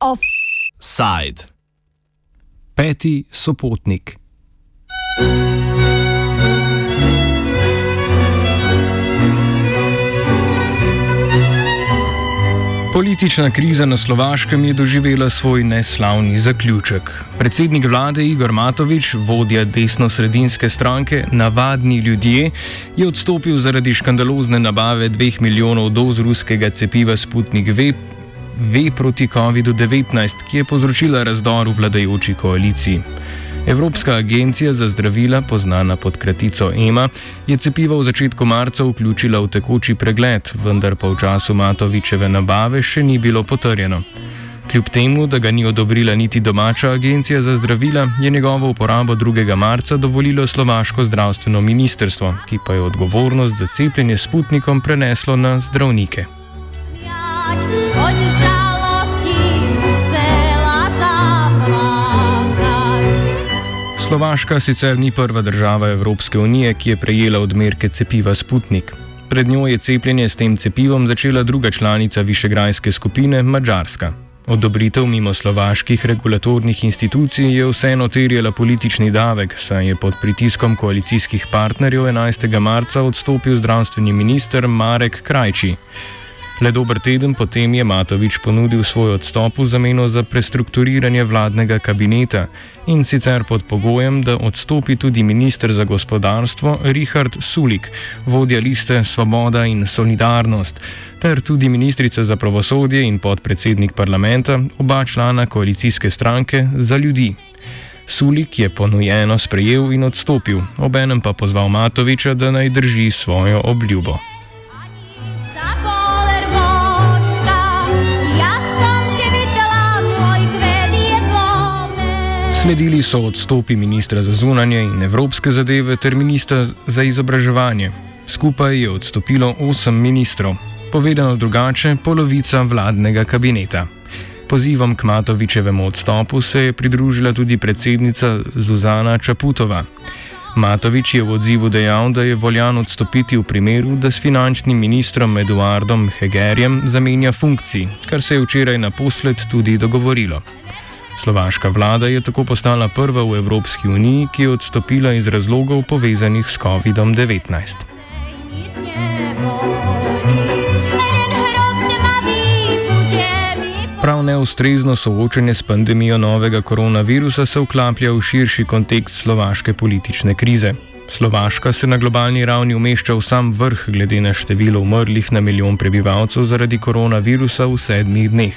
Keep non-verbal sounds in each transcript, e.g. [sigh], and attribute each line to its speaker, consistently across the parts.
Speaker 1: Offside. Peti sopotnik. Politična kriza na Slovaškem je doživela svoj neslavni zaključek. Predsednik vlade Igor Matovič, vodja desno-sredinske stranke Navadni ljudje, je odstopil zaradi škandalozne nabave dveh milijonov doz ruskega cepiva Sputnik V, v proti COVID-19, ki je povzročila razdor v vladajoči koaliciji. Evropska agencija za zdravila, znana pod kratico EMA, je cepivo v začetku marca vključila v tekoči pregled, vendar pa v času Matovičeve nabave še ni bilo potrjeno. Kljub temu, da ga ni odobrila niti domača agencija za zdravila, je njegovo uporabo 2. marca dovolilo slovaško zdravstveno ministrstvo, ki pa je odgovornost za cepljenje s Sputnikom preneslo na zdravnike. Slovaška sicer ni prva država Evropske unije, ki je prejela odmerke cepiva Sputnik. Pred njo je cepljenje s tem cepivom začela druga članica Višegrajske skupine, Mačarska. Odobritev mimo slovaških regulatornih institucij je vseeno terjala politični davek, saj je pod pritiskom koalicijskih partnerjev 11. marca odstopil zdravstveni minister Marek Krajči. Le dober teden potem je Matovič ponudil svoj odstop v zameno za prestrukturiranje vladnega kabineta in sicer pod pogojem, da odstopi tudi ministr za gospodarstvo Richard Sulik, vodja liste Svoboda in Solidarnost, ter tudi ministrica za pravosodje in podpredsednik parlamenta, oba člana koalicijske stranke za ljudi. Sulik je ponujeno sprejel in odstopil, obenem pa pozval Matoviča, da naj drži svojo obljubo. Sledili so odstopi ministra za zunanje in evropske zadeve ter ministra za izobraževanje. Skupaj je odstopilo osem ministrov, povedano drugače, polovica vladnega kabineta. Pozivom k Matovičevemu odstopu se je pridružila tudi predsednica Zuzana Čaputova. Matovič je v odzivu dejal, da je voljan odstopiti v primeru, da s finančnim ministrom Eduardom Hegerjem zamenja funkciji, kar se je včeraj naposled tudi dogovorilo. Slovaška vlada je tako postala prva v Evropski uniji, ki je odstopila iz razlogov povezanih s COVID-19. Prav neustrezno soočanje s pandemijo novega koronavirusa se vklaplja v širši kontekst slovaške politične krize. Slovaška se na globalni ravni umešča v sam vrh glede na število umrlih na milijon prebivalcev zaradi koronavirusa v sedmih dneh.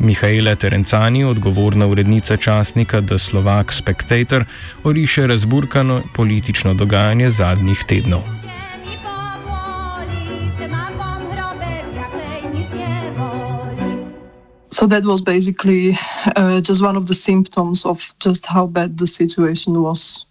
Speaker 1: Mihajla Terencani, odgovorna urednica časnika The Slovak Spectator, oriše razburkano politično dogajanje zadnjih tednov.
Speaker 2: So that was basically uh, just one of the symptoms of just how bad the situation was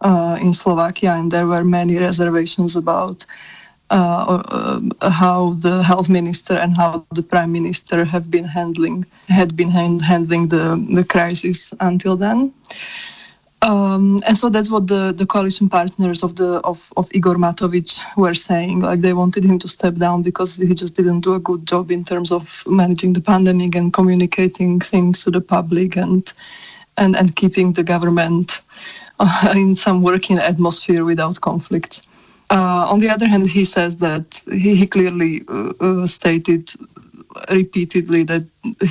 Speaker 2: uh, in Slovakia, and there were many reservations about uh, uh, uh, how the health minister and how the prime minister have been handling had been hand, handling the the crisis until then. Um, and so that's what the, the coalition partners of the of, of Igor Matovic were saying. Like they wanted him to step down because he just didn't do a good job in terms of managing the pandemic and communicating things to the public and and and keeping the government uh, in some working atmosphere without conflicts. Uh, on the other hand, he says that he, he clearly uh, uh, stated repeatedly that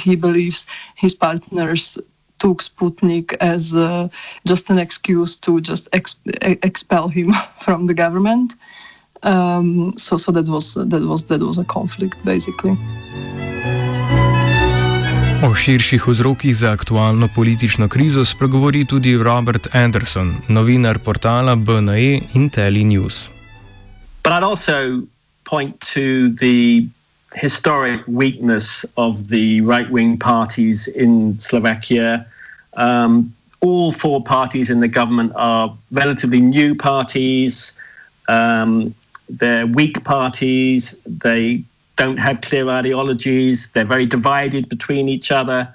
Speaker 2: he believes his partners took Sputnik as uh, just an excuse to just ex- expel him [laughs] from the government. Um, so, so that was that was that was a conflict basically.
Speaker 1: O širših vzrokih za aktualno politično krizo spregovori tudi Robert Anderson, novinar portala BNE in Telenews.
Speaker 3: But I'd also point to the historic weakness of the right wing parties in Slovakia. Um, all four parties in the government are relatively new parties. Um, they're weak parties. They don't have clear ideologies. They're very divided between each other.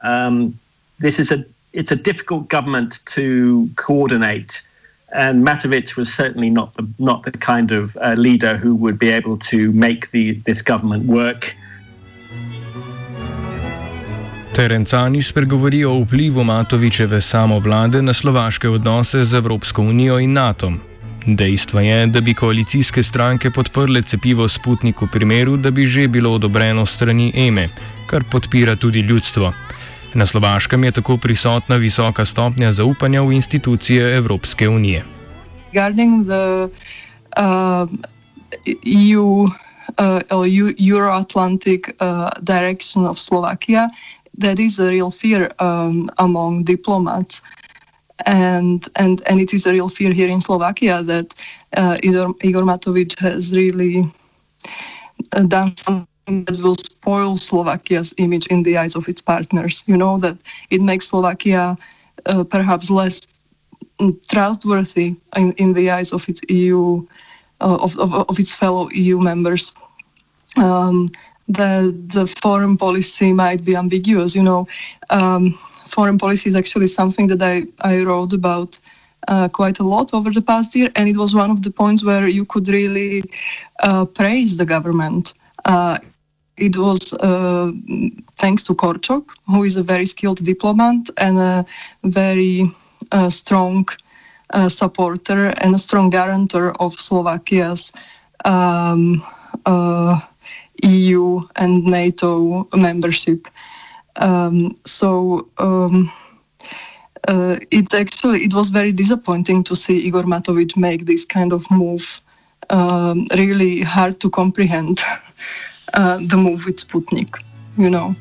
Speaker 3: Um, this is a it's a difficult government to coordinate and Matovic was certainly not the not the kind of uh, leader who would be able to make the this government work.
Speaker 1: Terencani spregovori o vplivu Matovičeve samovlade na slovaške odnose z Evropsko unijo in NATO. Dejstvo je, da bi koalicijske stranke podprle cepivo Sputnik v primeru, da bi že bilo odobreno strani EME, kar podpira tudi ljudstvo. Na Slovaškem je tako prisotna visoka stopnja zaupanja v institucije Evropske unije.
Speaker 2: Regarding the uh, EU uh, Euro-Atlantic uh, direction of Slovakia, there is a real fear um, among diplomats. And, and, and it is a real fear here in Slovakia that uh, Igor, Igor Matovic has really uh, done something that will spoil Slovakia's image in the eyes of its partners. You know, that it makes Slovakia uh, perhaps less trustworthy in, in the eyes of its EU, uh, of, of, of, its fellow EU members. Um, the, the foreign policy might be ambiguous. You know, um, foreign policy is actually something that I, I wrote about uh, quite a lot over the past year, and it was one of the points where you could really uh, praise the government. Uh, it was uh, thanks to Korchok, who is a very skilled diplomat and a very uh, strong uh, supporter and a strong guarantor of Slovakia's um, EU and NATO membership. Um, so um, uh, it actually it was very disappointing to see Igor Matovic make this kind of move. Um, really hard to comprehend [laughs] uh, the move with Sputnik, you know.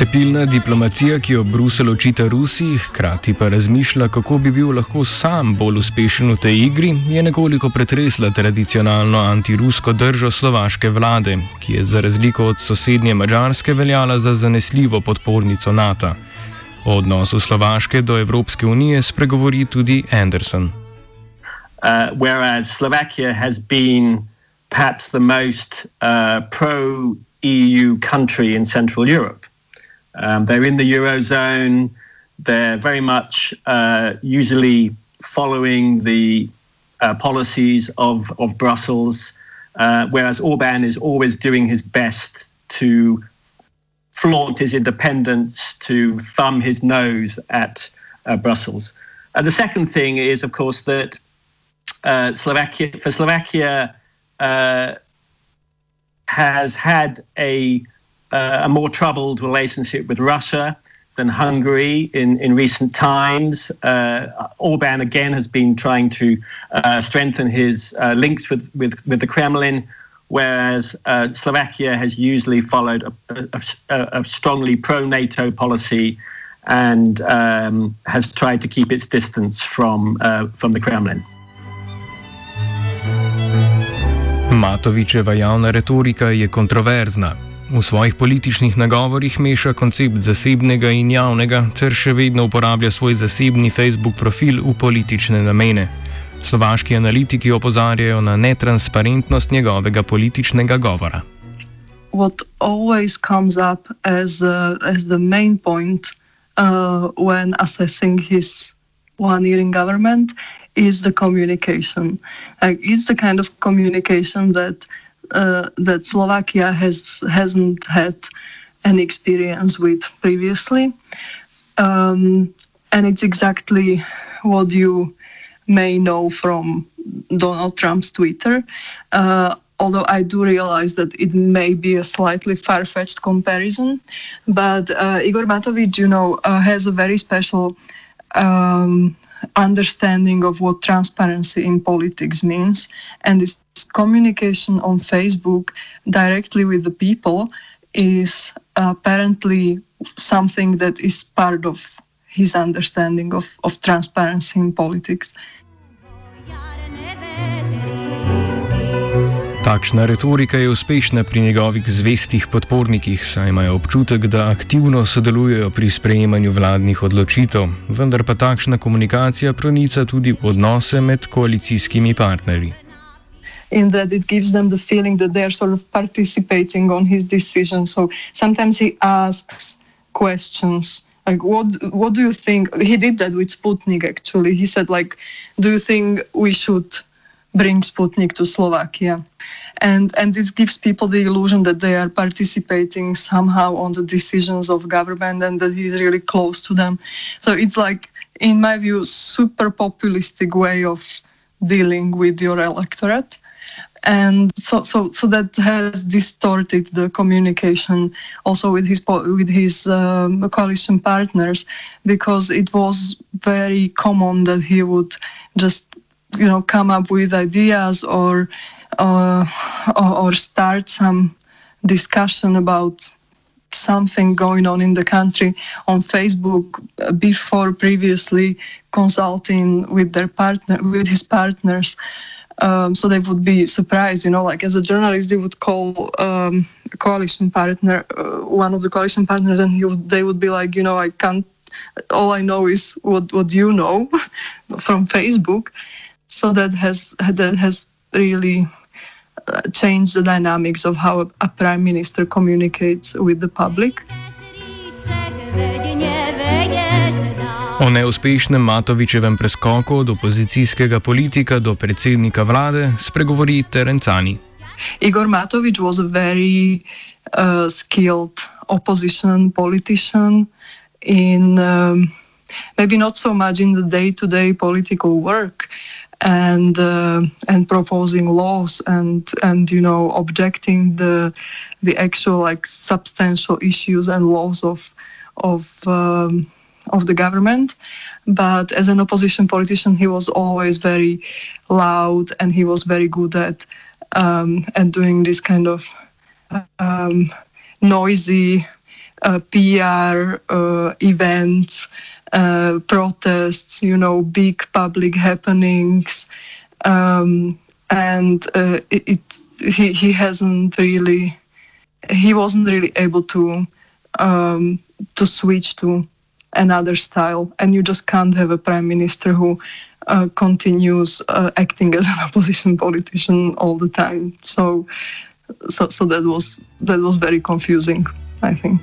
Speaker 1: Cepilna diplomacija, ki jo Bruselj očita Rusiji, hkrati pa razmišlja, kako bi bil lahko sam bolj uspešen v tej igri, je nekoliko pretresla tradicionalno antirusko držo slovaške vlade, ki je za razliko od sosednje Mačarske veljala za zanesljivo podpornico NATO. O odnosu Slovaške do Evropske unije spregovori tudi Anderson.
Speaker 3: Uh, whereas Slovakia has been perhaps the most uh, pro EU country in Central Europe. Um, they're in the eurozone. They're very much uh, usually following the uh, policies of of Brussels, uh, whereas Orban is always doing his best to flaunt his independence, to thumb his nose at Brussels. the second thing is, of course, that uh, Slovakia for Slovakia uh, has had a uh, a more troubled relationship with Russia than Hungary in, in recent times. Uh, Orban again has been trying to strengthen his links with, with, with the Kremlin, whereas Slovakia has usually followed a, a, a strongly pro NATO policy and um, has tried to keep its distance from, from the Kremlin.
Speaker 1: Matovičeva javna retorika je kontroverzna. V svojih političnih nagovorih meša koncept zasebnega in javnega, ter še vedno uporablja svoj zasebni Facebook profil v politične namene. Slovaški analitiki opozarjajo na netransparentnost njegovega političnega govora.
Speaker 2: What always comes up as, uh, as the main point uh, when assessing his one year in government is the communication. Like, it's the kind of communication that uh, that Slovakia has hasn't had any experience with previously, um, and it's exactly what you may know from Donald Trump's Twitter. Uh, although I do realize that it may be a slightly far-fetched comparison, but uh, Igor Matovic, you know, uh, has a very special um, understanding of what transparency in politics means and this communication on facebook directly with the people is apparently something that is part of his understanding of, of transparency in politics
Speaker 1: Takšna retorika je uspešna pri njegovih zvestih podpornikih, saj imajo občutek, da aktivno sodelujejo pri sprejemanju vladnih odločitev, vendar pa takšna komunikacija pronica tudi v odnose med koalicijskimi partnerji.
Speaker 2: In that it gives them the feeling that they are sort of participating on his decision. So sometimes he asks questions like what what do you think he did that with sputnik actually he said like do you think we should bring sputnik to slovakia. And and this gives people the illusion that they are participating somehow on the decisions of government and that he's really close to them. So it's like in my view super populistic way of dealing with your electorate. And so so so that has distorted the communication also with his with his um, coalition partners because it was very common that he would just you know come up with ideas or uh, or, or start some discussion about something going on in the country on Facebook before previously consulting with their partner with his partners um, so they would be surprised, you know, like as a journalist, they would call um, a coalition partner, uh, one of the coalition partners, and would, they would be like, you know, I can't, all I know is what, what you know [laughs] from Facebook. So that has, that has really uh, changed the dynamics of how a, prime minister communicates with the public.
Speaker 1: O neuspešnem Matovičevem preskoku od opozicijskega politika do predsednika vlade spregovori Terencani.
Speaker 2: Igor Matovič was a very uh, skilled opposition politician in um, maybe not so much in the day-to-day political work and uh, and proposing laws and and you know objecting the the actual like substantial issues and laws of of um, of the government. But as an opposition politician, he was always very loud and he was very good at um, at doing this kind of um, noisy uh, PR uh, events, uh, protests, you know, big public happenings, um, and uh, it, it, he he hasn't really he wasn't really able to um, to switch to another style, and you just can't have a prime minister who uh, continues uh, acting as an [laughs] opposition politician all the time. So, so, so that was that was very confusing, I think.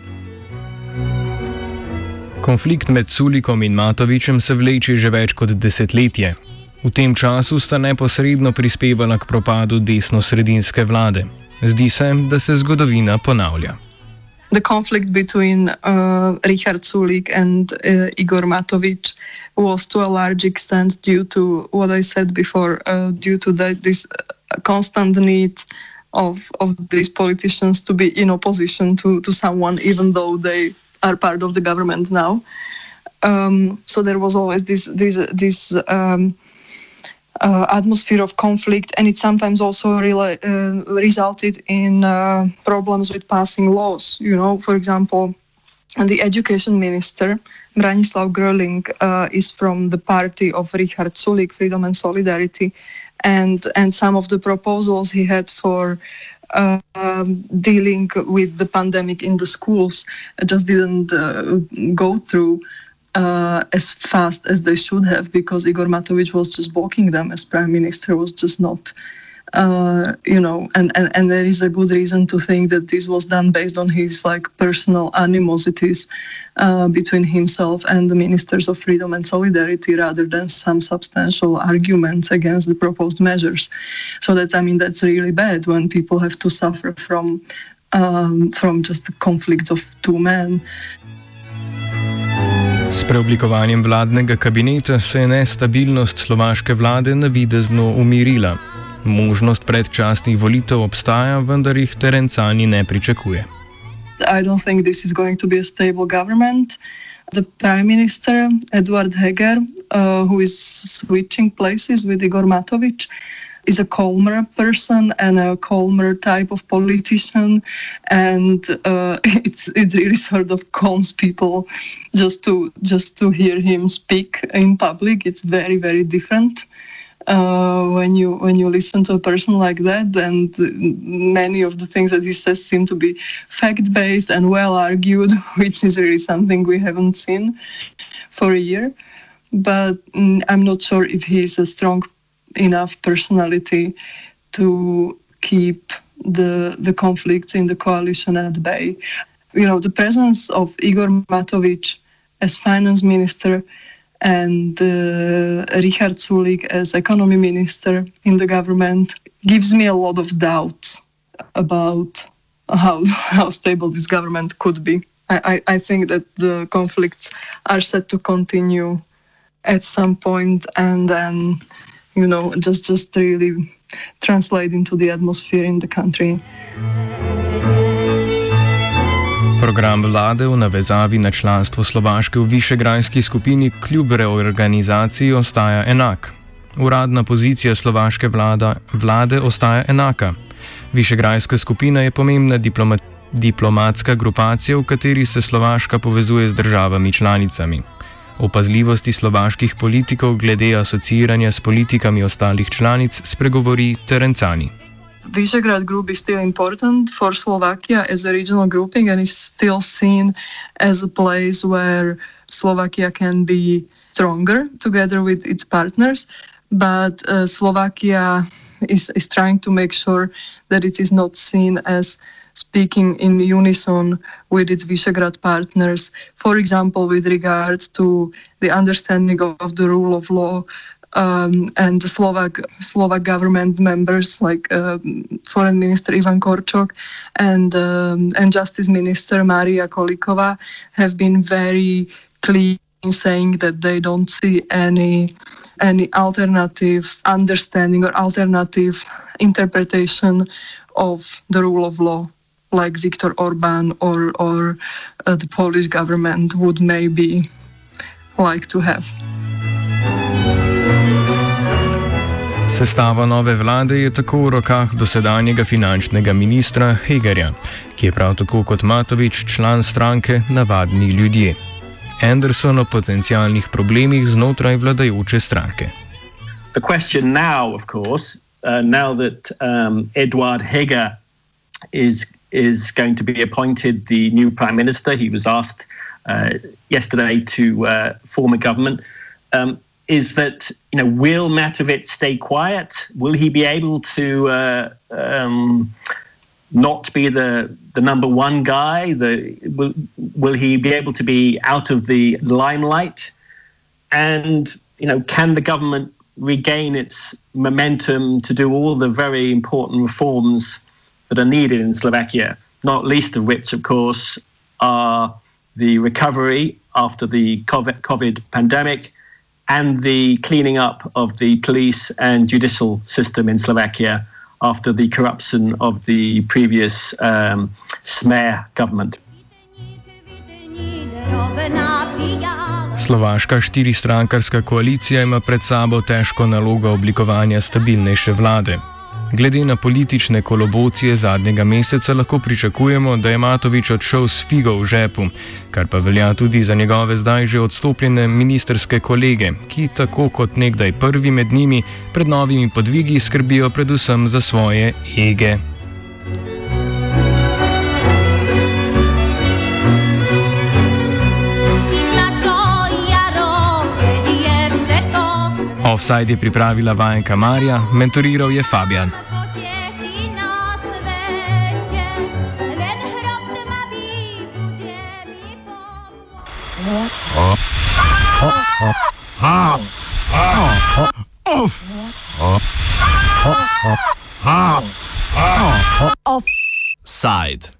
Speaker 1: Konflikt med Sulikom in Matovičem se vleče že več kot desetletje. V tem času sta neposredno prispevala k propadu desno-sredinske vlade. Zdi se, da se zgodovina ponavlja.
Speaker 2: the conflict between uh, Richard Sulik and uh, Igor Matovic was to a large extent due to what I said before, uh, due to the, this uh, constant need of of these politicians to be in opposition to to someone, even though they are part of the government now. Um, so there was always this this this. Um, uh, atmosphere of conflict, and it sometimes also really, uh, resulted in uh, problems with passing laws. You know, for example, the education minister Branislav Gröling uh, is from the party of Richard Sulik, Freedom and Solidarity, and and some of the proposals he had for. Um, dealing with the pandemic in the schools just didn't uh, go through uh, as fast as they should have because Igor Matovic was just blocking them as prime minister was just not uh, you know and, and and there is a good reason to think that this was done based on his like personal animosities uh, between himself and the ministers of freedom and solidarity rather than some substantial arguments against the proposed measures so that's i mean that's really bad when people have to suffer from um, from just the conflicts of two men
Speaker 1: S preoblikovanjem vladnega kabineta se je nestabilnost slovaške vlade navidezno umirila. Možnost predčasnih volitev obstaja, vendar jih Terencani ne pričakuje.
Speaker 2: I don't think this is going to be a stable government. The Prime Minister, Eduard Heger, uh, who is switching places with Igor Matovic, is a calmer person and a calmer type of politician, and uh, [laughs] it's it really sort of calms people just to just to hear him speak in public. It's very very different. Uh, when you when you listen to a person like that, and many of the things that he says seem to be fact based and well argued, [laughs] which is really something we haven't seen for a year. But mm, I'm not sure if he's a strong enough personality to keep the the conflicts in the coalition at bay. You know, the presence of Igor Matovic as finance minister and uh, Richard Sulik as economy minister in the government gives me a lot of doubts about how [laughs] how stable this government could be. I, I, I think that the conflicts are set to continue at some point and then you know just just really translate into the atmosphere in the country.
Speaker 1: Program vlade v navezavi na članstvo Slovaške v Višegrajski skupini kljub reorganizaciji ostaja enak. Uradna pozicija slovaške vlada, vlade ostaja enaka. Višegrajska skupina je pomembna diploma, diplomatska grupacija, v kateri se Slovaška povezuje z državami članicami. Opazljivosti slovaških politikov glede asociranja s politikami ostalih članic spregovori Terencani.
Speaker 2: Visegrad group is still important for Slovakia as a regional grouping and is still seen as a place where Slovakia can be stronger together with its partners. But uh, Slovakia is, is trying to make sure that it is not seen as speaking in unison with its Visegrad partners, for example, with regard to the understanding of, of the rule of law, um, and the Slovak Slovak government members like uh, Foreign Minister Ivan Korčok and um, and Justice Minister Maria Kolikova have been very clear in saying that they don't see any any alternative understanding or alternative interpretation of the rule of law like Viktor Orban or or uh, the Polish government would maybe like to have.
Speaker 1: Sestava nove vlade je tako v rokah dosedanjega finančnega ministra Hegerja, ki je prav tako kot Matovič član stranke Navadni ljudje. Anderson o potencijalnih problemih znotraj vladajoče stranke.
Speaker 3: The question now, of course, uh, now that um, Eduard Heger is is going to be appointed the new prime minister, he was asked uh, yesterday to uh, form a government. Um, is that you know will Matovic stay quiet? Will he be able to uh, um, not be the the number one guy? The will will he be able to be out of the limelight? And you know, can the government regain its momentum to do all the very important reforms that are needed in Slovakia? Not least of which, of course, are the recovery after the COVID, COVID pandemic and the cleaning up of the police and judicial system in Slovakia after the corruption of the previous um, Smer government.
Speaker 1: Slovaška štiristrankarska koalicija ima pred sabo težko nalogo oblikovanja stabilnejše vlade. Glede na politične kolobocije zadnjega meseca lahko pričakujemo, da je Matovič odšel s figo v žepu, kar pa velja tudi za njegove zdaj že odstopljene ministerske kolege, ki tako kot nekdaj prvi med njimi pred novimi podvigi skrbijo predvsem za svoje ege. Offside je pripravila vajenka Marija, mentoriral je Fabian. Offside.